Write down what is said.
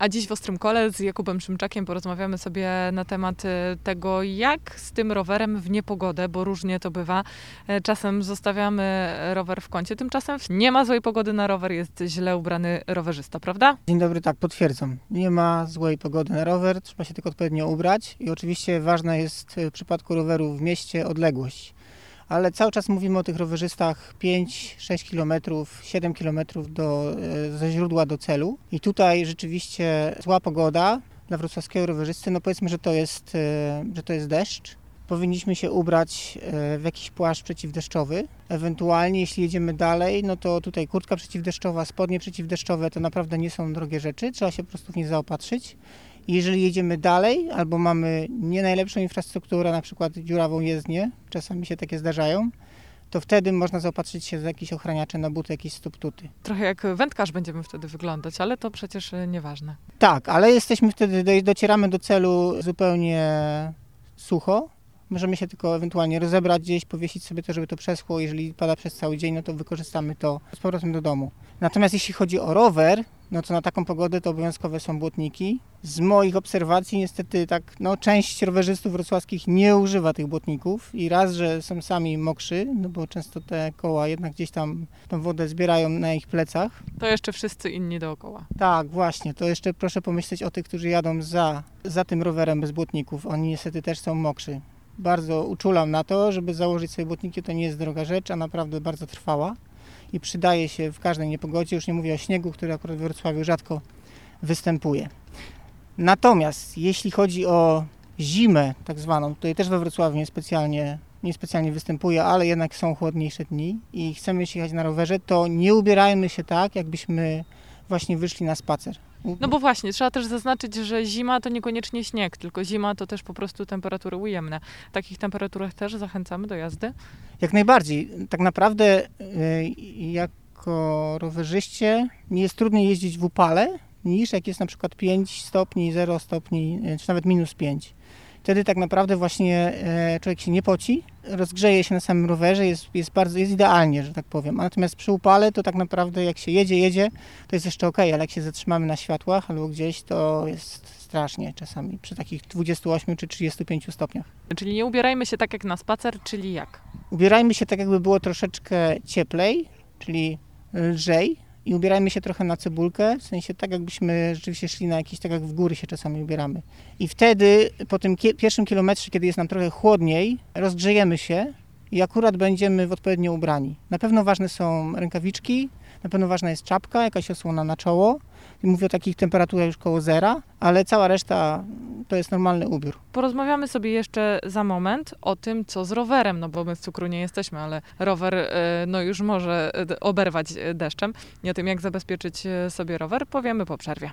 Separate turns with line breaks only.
A dziś w Ostrym Kole z Jakubem Szymczakiem porozmawiamy sobie na temat e, tego, jak z tym rowerem w niepogodę, bo różnie to bywa. E, Czasem zostawiamy rower w kącie, tymczasem nie ma złej pogody na rower, jest źle ubrany rowerzysta, prawda?
Dzień dobry, tak, potwierdzam. Nie ma złej pogody na rower, trzeba się tylko odpowiednio ubrać i oczywiście ważna jest w przypadku roweru w mieście odległość. Ale cały czas mówimy o tych rowerzystach 5-6 km, 7 km do, e, ze źródła do celu. I tutaj rzeczywiście zła pogoda dla wrocławskiego rowerzysty, no powiedzmy, że to jest, e, że to jest deszcz. Powinniśmy się ubrać e, w jakiś płaszcz przeciwdeszczowy. Ewentualnie, jeśli jedziemy dalej, no to tutaj kurtka przeciwdeszczowa, spodnie przeciwdeszczowe to naprawdę nie są drogie rzeczy, trzeba się po prostu w nie zaopatrzyć. I Jeżeli jedziemy dalej, albo mamy nie najlepszą infrastrukturę, na przykład dziurawą jezdnię, czasami się takie zdarzają, to wtedy można zaopatrzyć się w jakieś ochraniacze na buty, jakieś stoptuty.
Trochę jak wędkarz będziemy wtedy wyglądać, ale to przecież e, nieważne.
Tak, ale jesteśmy wtedy, do- docieramy do celu zupełnie sucho. Możemy się tylko ewentualnie rozebrać gdzieś, powiesić sobie to, żeby to przeschło. Jeżeli pada przez cały dzień, no to wykorzystamy to z powrotem do domu. Natomiast jeśli chodzi o rower, no to na taką pogodę to obowiązkowe są błotniki. Z moich obserwacji niestety tak, no część rowerzystów wrocławskich nie używa tych błotników i raz, że są sami mokrzy, no bo często te koła jednak gdzieś tam tą wodę zbierają na ich plecach.
To jeszcze wszyscy inni dookoła.
Tak, właśnie. To jeszcze proszę pomyśleć o tych, którzy jadą za, za tym rowerem bez błotników. Oni niestety też są mokrzy. Bardzo uczulam na to, żeby założyć sobie błotniki. To nie jest droga rzecz, a naprawdę bardzo trwała i przydaje się w każdej niepogodzie. Już nie mówię o śniegu, który akurat w Wrocławiu rzadko występuje. Natomiast jeśli chodzi o zimę tak zwaną, tutaj też we Wrocławiu niespecjalnie, niespecjalnie występuje, ale jednak są chłodniejsze dni i chcemy się jechać na rowerze, to nie ubierajmy się tak, jakbyśmy właśnie wyszli na spacer.
No bo właśnie, trzeba też zaznaczyć, że zima to niekoniecznie śnieg, tylko zima to też po prostu temperatury ujemne. W takich temperaturach też zachęcamy do jazdy.
Jak najbardziej. Tak naprawdę y, jako rowerzyście nie jest trudniej jeździć w upale niż jak jest na przykład 5 stopni, 0 stopni, y, czy nawet minus 5. Wtedy tak naprawdę właśnie e, człowiek się nie poci, rozgrzeje się na samym rowerze, jest, jest bardzo, jest idealnie, że tak powiem. Natomiast przy upale to tak naprawdę jak się jedzie, jedzie, to jest jeszcze ok, ale jak się zatrzymamy na światłach albo gdzieś, to jest strasznie czasami przy takich 28 czy 35 stopniach.
Czyli nie ubierajmy się tak jak na spacer, czyli jak?
Ubierajmy się tak, jakby było troszeczkę cieplej, czyli lżej. I ubierajmy się trochę na cebulkę, w sensie tak, jakbyśmy rzeczywiście szli na jakieś, tak jak w góry się czasami ubieramy. I wtedy, po tym kie- pierwszym kilometrze, kiedy jest nam trochę chłodniej, rozgrzejemy się i akurat będziemy w odpowiednio ubrani. Na pewno ważne są rękawiczki, na pewno ważna jest czapka, jakaś osłona na czoło. Mówię o takich temperaturach już koło zera, ale cała reszta to jest normalny ubiór.
Porozmawiamy sobie jeszcze za moment o tym, co z rowerem, no bo my z cukru nie jesteśmy, ale rower e, no już może e, oberwać e, deszczem. I o tym, jak zabezpieczyć sobie rower, powiemy po przerwie.